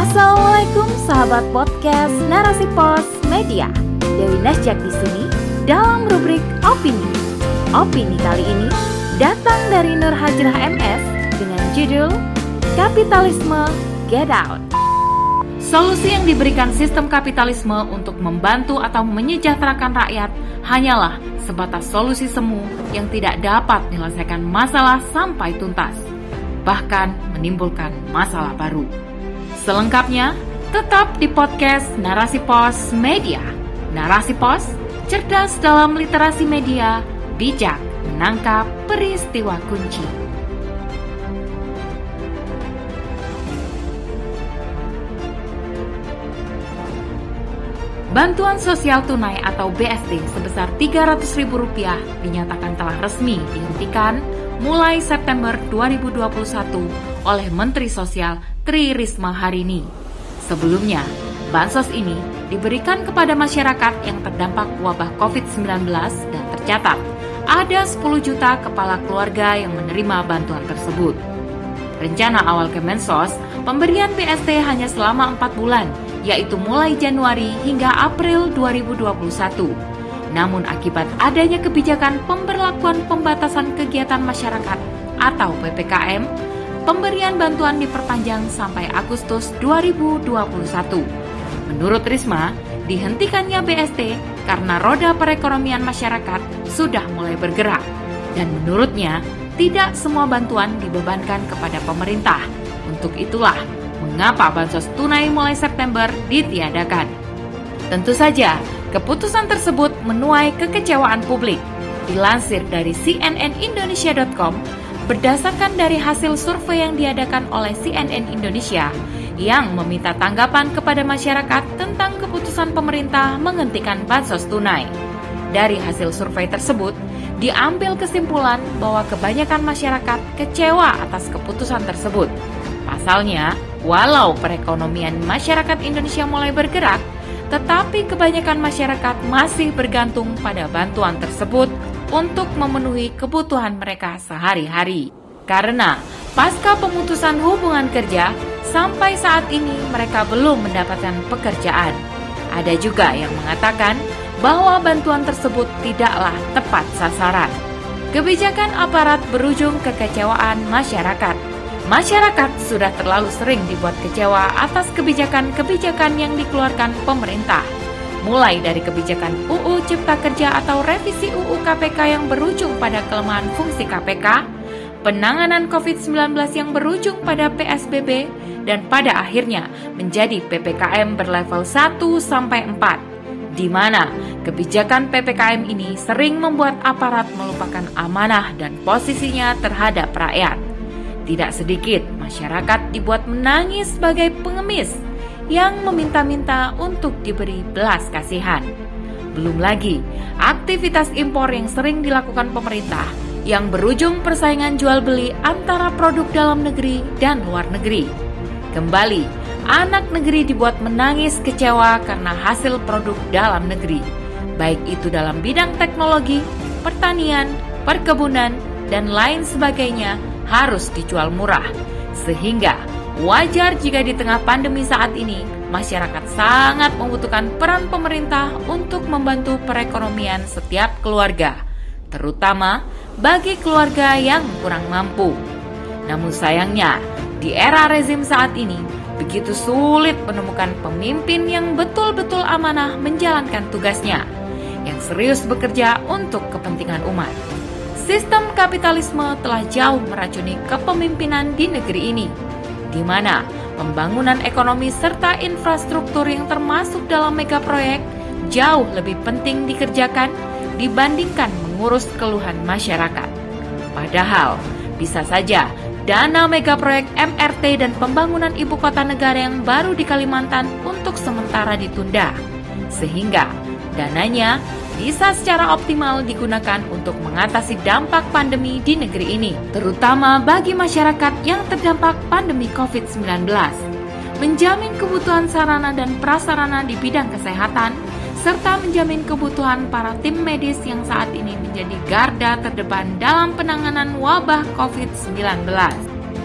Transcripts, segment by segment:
Assalamualaikum sahabat podcast Narasi Pos Media. Dewi Nasjak di sini dalam rubrik opini. Opini kali ini datang dari Nur Hajrah MS dengan judul Kapitalisme Get Out. Solusi yang diberikan sistem kapitalisme untuk membantu atau menyejahterakan rakyat hanyalah sebatas solusi semu yang tidak dapat menyelesaikan masalah sampai tuntas, bahkan menimbulkan masalah baru. Selengkapnya, tetap di podcast Narasi Pos Media. Narasi Pos, cerdas dalam literasi media, bijak menangkap peristiwa kunci. Bantuan sosial tunai atau BST sebesar Rp300.000 dinyatakan telah resmi dihentikan mulai September 2021 oleh Menteri Sosial Tri Risma hari ini. Sebelumnya, bansos ini diberikan kepada masyarakat yang terdampak wabah COVID-19 dan tercatat ada 10 juta kepala keluarga yang menerima bantuan tersebut. Rencana awal Kemensos, pemberian BST hanya selama 4 bulan yaitu mulai Januari hingga April 2021. Namun akibat adanya kebijakan pemberlakuan pembatasan kegiatan masyarakat atau PPKM, pemberian bantuan diperpanjang sampai Agustus 2021. Menurut Risma, dihentikannya BST karena roda perekonomian masyarakat sudah mulai bergerak. Dan menurutnya, tidak semua bantuan dibebankan kepada pemerintah. Untuk itulah, mengapa bansos tunai mulai September ditiadakan. Tentu saja, keputusan tersebut menuai kekecewaan publik. Dilansir dari cnnindonesia.com, berdasarkan dari hasil survei yang diadakan oleh CNN Indonesia yang meminta tanggapan kepada masyarakat tentang keputusan pemerintah menghentikan bansos tunai. Dari hasil survei tersebut, diambil kesimpulan bahwa kebanyakan masyarakat kecewa atas keputusan tersebut. Pasalnya, Walau perekonomian masyarakat Indonesia mulai bergerak, tetapi kebanyakan masyarakat masih bergantung pada bantuan tersebut untuk memenuhi kebutuhan mereka sehari-hari. Karena pasca pemutusan hubungan kerja, sampai saat ini mereka belum mendapatkan pekerjaan. Ada juga yang mengatakan bahwa bantuan tersebut tidaklah tepat sasaran. Kebijakan aparat berujung kekecewaan masyarakat Masyarakat sudah terlalu sering dibuat kecewa atas kebijakan-kebijakan yang dikeluarkan pemerintah. Mulai dari kebijakan UU Cipta Kerja atau revisi UU KPK yang berujung pada kelemahan fungsi KPK, penanganan COVID-19 yang berujung pada PSBB, dan pada akhirnya menjadi PPKM berlevel 1 sampai 4 di mana kebijakan PPKM ini sering membuat aparat melupakan amanah dan posisinya terhadap rakyat. Tidak sedikit masyarakat dibuat menangis sebagai pengemis yang meminta-minta untuk diberi belas kasihan. Belum lagi aktivitas impor yang sering dilakukan pemerintah yang berujung persaingan jual beli antara produk dalam negeri dan luar negeri. Kembali, anak negeri dibuat menangis kecewa karena hasil produk dalam negeri, baik itu dalam bidang teknologi, pertanian, perkebunan, dan lain sebagainya harus dijual murah. Sehingga wajar jika di tengah pandemi saat ini masyarakat sangat membutuhkan peran pemerintah untuk membantu perekonomian setiap keluarga, terutama bagi keluarga yang kurang mampu. Namun sayangnya, di era rezim saat ini begitu sulit menemukan pemimpin yang betul-betul amanah menjalankan tugasnya, yang serius bekerja untuk kepentingan umat. Sistem kapitalisme telah jauh meracuni kepemimpinan di negeri ini, di mana pembangunan ekonomi serta infrastruktur yang termasuk dalam mega proyek jauh lebih penting dikerjakan dibandingkan mengurus keluhan masyarakat. Padahal, bisa saja dana mega proyek MRT dan pembangunan ibu kota negara yang baru di Kalimantan untuk sementara ditunda, sehingga dananya bisa secara optimal digunakan untuk mengatasi dampak pandemi di negeri ini, terutama bagi masyarakat yang terdampak pandemi COVID-19. Menjamin kebutuhan sarana dan prasarana di bidang kesehatan, serta menjamin kebutuhan para tim medis yang saat ini menjadi garda terdepan dalam penanganan wabah COVID-19.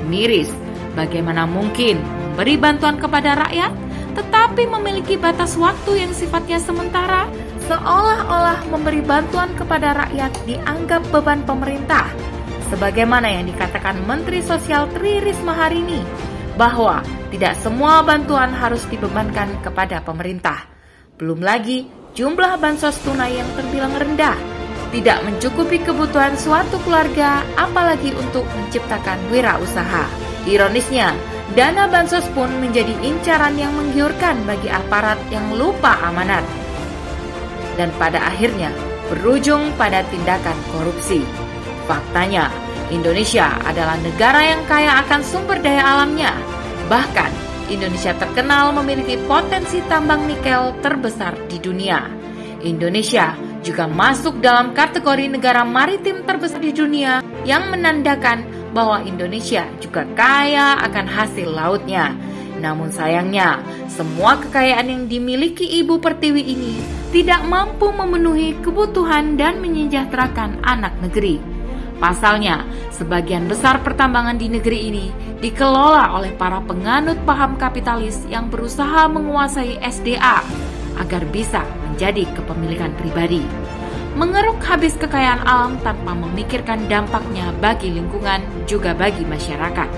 Miris, bagaimana mungkin memberi bantuan kepada rakyat, tetapi memiliki batas waktu yang sifatnya sementara, seolah-olah memberi bantuan kepada rakyat dianggap beban pemerintah. Sebagaimana yang dikatakan Menteri Sosial Tri Risma hari ini, bahwa tidak semua bantuan harus dibebankan kepada pemerintah. Belum lagi jumlah bansos tunai yang terbilang rendah, tidak mencukupi kebutuhan suatu keluarga, apalagi untuk menciptakan wirausaha. Ironisnya, dana bansos pun menjadi incaran yang menggiurkan bagi aparat yang lupa amanat. Dan pada akhirnya berujung pada tindakan korupsi. Faktanya, Indonesia adalah negara yang kaya akan sumber daya alamnya. Bahkan, Indonesia terkenal memiliki potensi tambang nikel terbesar di dunia. Indonesia juga masuk dalam kategori negara maritim terbesar di dunia yang menandakan bahwa Indonesia juga kaya akan hasil lautnya. Namun sayangnya, semua kekayaan yang dimiliki Ibu Pertiwi ini tidak mampu memenuhi kebutuhan dan menyejahterakan anak negeri. Pasalnya, sebagian besar pertambangan di negeri ini dikelola oleh para penganut paham kapitalis yang berusaha menguasai SDA agar bisa menjadi kepemilikan pribadi. Mengeruk habis kekayaan alam tanpa memikirkan dampaknya bagi lingkungan juga bagi masyarakat.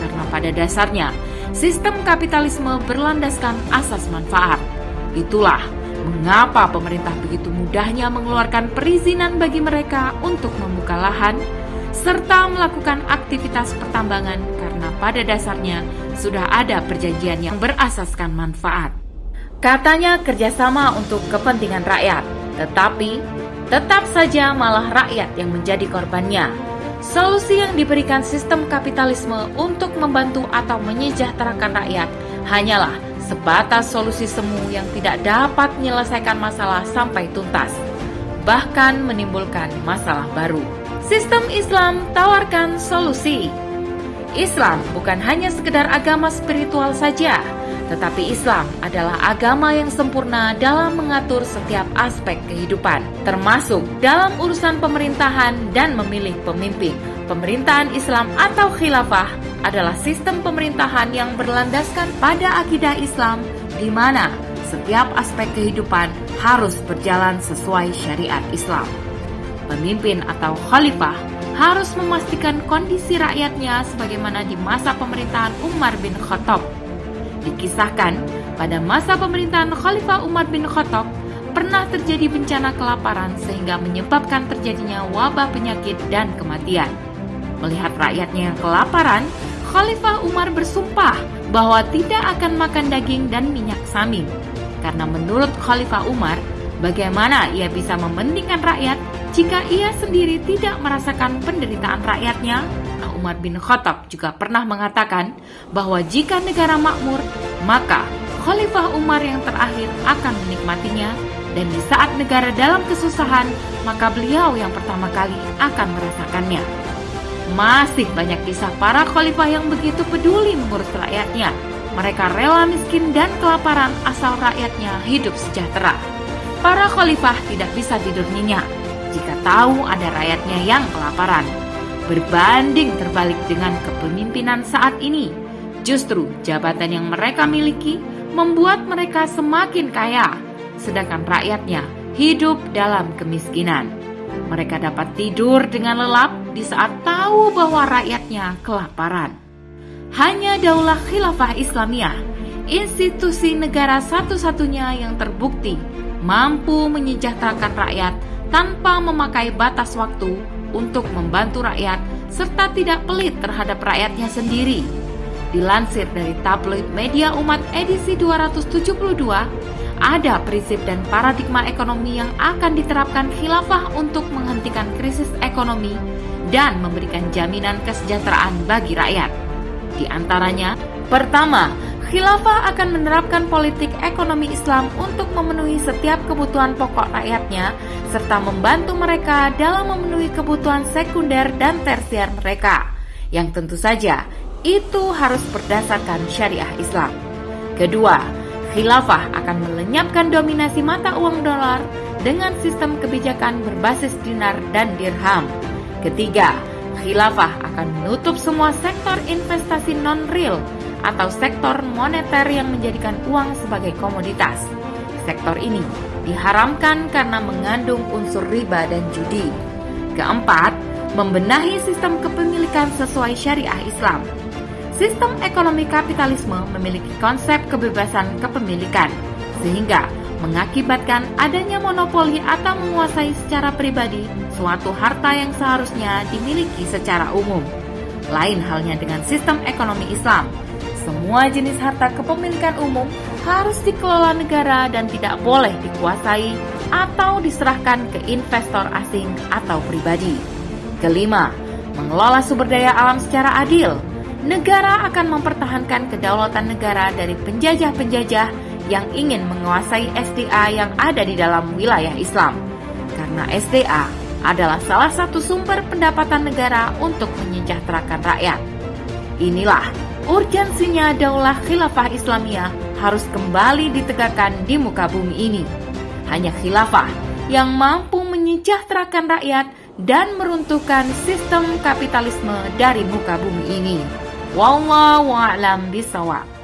Karena pada dasarnya, sistem kapitalisme berlandaskan asas manfaat. Itulah Mengapa pemerintah begitu mudahnya mengeluarkan perizinan bagi mereka untuk membuka lahan serta melakukan aktivitas pertambangan karena pada dasarnya sudah ada perjanjian yang berasaskan manfaat. Katanya kerjasama untuk kepentingan rakyat, tetapi tetap saja malah rakyat yang menjadi korbannya. Solusi yang diberikan sistem kapitalisme untuk membantu atau menyejahterakan rakyat hanyalah sebatas solusi semu yang tidak dapat menyelesaikan masalah sampai tuntas, bahkan menimbulkan masalah baru. Sistem Islam tawarkan solusi. Islam bukan hanya sekedar agama spiritual saja, tetapi Islam adalah agama yang sempurna dalam mengatur setiap aspek kehidupan, termasuk dalam urusan pemerintahan dan memilih pemimpin. Pemerintahan Islam atau khilafah adalah sistem pemerintahan yang berlandaskan pada akidah Islam di mana setiap aspek kehidupan harus berjalan sesuai syariat Islam. Pemimpin atau khalifah harus memastikan kondisi rakyatnya sebagaimana di masa pemerintahan Umar bin Khattab. Dikisahkan, pada masa pemerintahan Khalifah Umar bin Khattab, pernah terjadi bencana kelaparan sehingga menyebabkan terjadinya wabah penyakit dan kematian. Melihat rakyatnya yang kelaparan, Khalifah Umar bersumpah bahwa tidak akan makan daging dan minyak samin. Karena menurut Khalifah Umar, bagaimana ia bisa mementingkan rakyat jika ia sendiri tidak merasakan penderitaan rakyatnya? Umar bin Khattab juga pernah mengatakan bahwa jika negara makmur, maka Khalifah Umar yang terakhir akan menikmatinya dan di saat negara dalam kesusahan, maka beliau yang pertama kali akan merasakannya. Masih banyak kisah para khalifah yang begitu peduli mengurus rakyatnya. Mereka rela miskin dan kelaparan asal rakyatnya hidup sejahtera. Para khalifah tidak bisa tidur nyenyak jika tahu ada rakyatnya yang kelaparan. Berbanding terbalik dengan kepemimpinan saat ini, justru jabatan yang mereka miliki membuat mereka semakin kaya, sedangkan rakyatnya hidup dalam kemiskinan. Mereka dapat tidur dengan lelap di saat tahu bahwa rakyatnya kelaparan. Hanya daulah khilafah Islamiyah, institusi negara satu-satunya yang terbukti mampu menyejahterakan rakyat tanpa memakai batas waktu untuk membantu rakyat serta tidak pelit terhadap rakyatnya sendiri. Dilansir dari tabloid media umat edisi 272, ada prinsip dan paradigma ekonomi yang akan diterapkan khilafah untuk menghentikan krisis ekonomi dan memberikan jaminan kesejahteraan bagi rakyat. Di antaranya, pertama, khilafah akan menerapkan politik ekonomi Islam untuk memenuhi setiap kebutuhan pokok rakyatnya serta membantu mereka dalam memenuhi kebutuhan sekunder dan tersier mereka, yang tentu saja itu harus berdasarkan syariah Islam. Kedua, Khilafah akan melenyapkan dominasi mata uang dolar dengan sistem kebijakan berbasis dinar dan dirham. Ketiga, khilafah akan menutup semua sektor investasi non-real atau sektor moneter yang menjadikan uang sebagai komoditas. Sektor ini diharamkan karena mengandung unsur riba dan judi. Keempat, membenahi sistem kepemilikan sesuai syariah Islam. Sistem ekonomi kapitalisme memiliki konsep kebebasan kepemilikan, sehingga mengakibatkan adanya monopoli atau menguasai secara pribadi suatu harta yang seharusnya dimiliki secara umum. Lain halnya dengan sistem ekonomi Islam, semua jenis harta kepemilikan umum harus dikelola negara dan tidak boleh dikuasai atau diserahkan ke investor asing atau pribadi. Kelima, mengelola sumber daya alam secara adil negara akan mempertahankan kedaulatan negara dari penjajah-penjajah yang ingin menguasai SDA yang ada di dalam wilayah Islam. Karena SDA adalah salah satu sumber pendapatan negara untuk menyejahterakan rakyat. Inilah urgensinya daulah khilafah Islamiyah harus kembali ditegakkan di muka bumi ini. Hanya khilafah yang mampu menyejahterakan rakyat dan meruntuhkan sistem kapitalisme dari muka bumi ini. Wallahu a'lam bisawab.